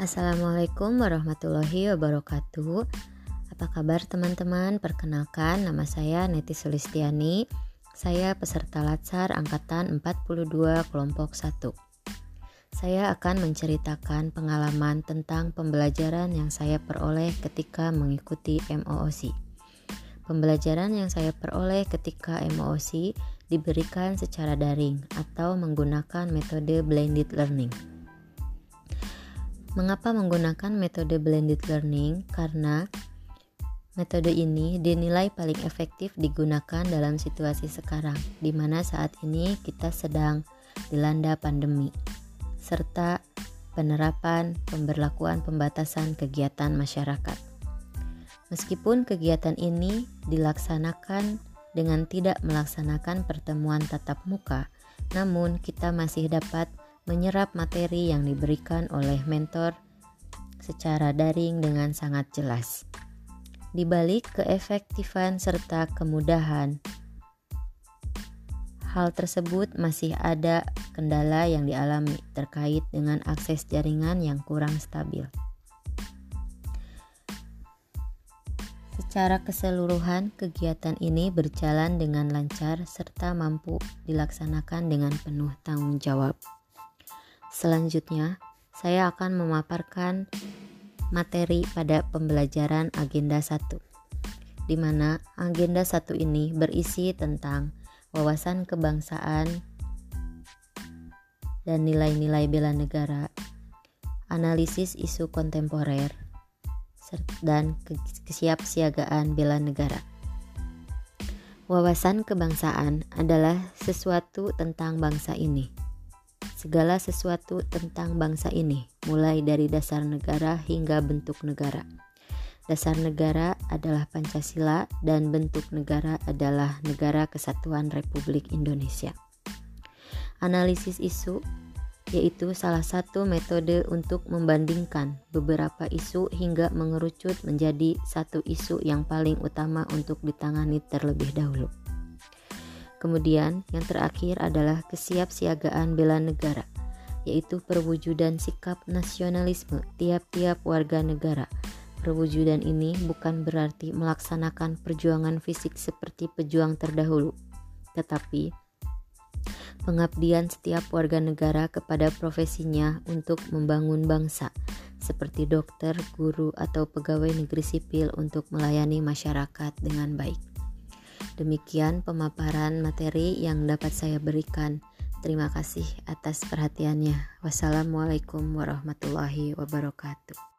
Assalamualaikum warahmatullahi wabarakatuh. Apa kabar teman-teman? Perkenalkan nama saya Neti Sulistiani. Saya peserta Latsar angkatan 42 kelompok 1. Saya akan menceritakan pengalaman tentang pembelajaran yang saya peroleh ketika mengikuti MOOC. Pembelajaran yang saya peroleh ketika MOOC diberikan secara daring atau menggunakan metode blended learning. Mengapa menggunakan metode blended learning? Karena metode ini dinilai paling efektif digunakan dalam situasi sekarang, di mana saat ini kita sedang dilanda pandemi, serta penerapan pemberlakuan pembatasan kegiatan masyarakat. Meskipun kegiatan ini dilaksanakan dengan tidak melaksanakan pertemuan tatap muka, namun kita masih dapat menyerap materi yang diberikan oleh mentor secara daring dengan sangat jelas. Di balik keefektifan serta kemudahan, hal tersebut masih ada kendala yang dialami terkait dengan akses jaringan yang kurang stabil. Secara keseluruhan, kegiatan ini berjalan dengan lancar serta mampu dilaksanakan dengan penuh tanggung jawab. Selanjutnya, saya akan memaparkan materi pada pembelajaran agenda 1 di mana agenda 1 ini berisi tentang wawasan kebangsaan dan nilai-nilai bela negara, analisis isu kontemporer, dan kesiapsiagaan bela negara. Wawasan kebangsaan adalah sesuatu tentang bangsa ini segala sesuatu tentang bangsa ini, mulai dari dasar negara hingga bentuk negara. Dasar negara adalah Pancasila dan bentuk negara adalah Negara Kesatuan Republik Indonesia. Analisis isu yaitu salah satu metode untuk membandingkan beberapa isu hingga mengerucut menjadi satu isu yang paling utama untuk ditangani terlebih dahulu. Kemudian, yang terakhir adalah kesiapsiagaan bela negara, yaitu perwujudan sikap nasionalisme tiap-tiap warga negara. Perwujudan ini bukan berarti melaksanakan perjuangan fisik seperti pejuang terdahulu, tetapi pengabdian setiap warga negara kepada profesinya untuk membangun bangsa, seperti dokter, guru, atau pegawai negeri sipil untuk melayani masyarakat dengan baik. Demikian pemaparan materi yang dapat saya berikan. Terima kasih atas perhatiannya. Wassalamualaikum warahmatullahi wabarakatuh.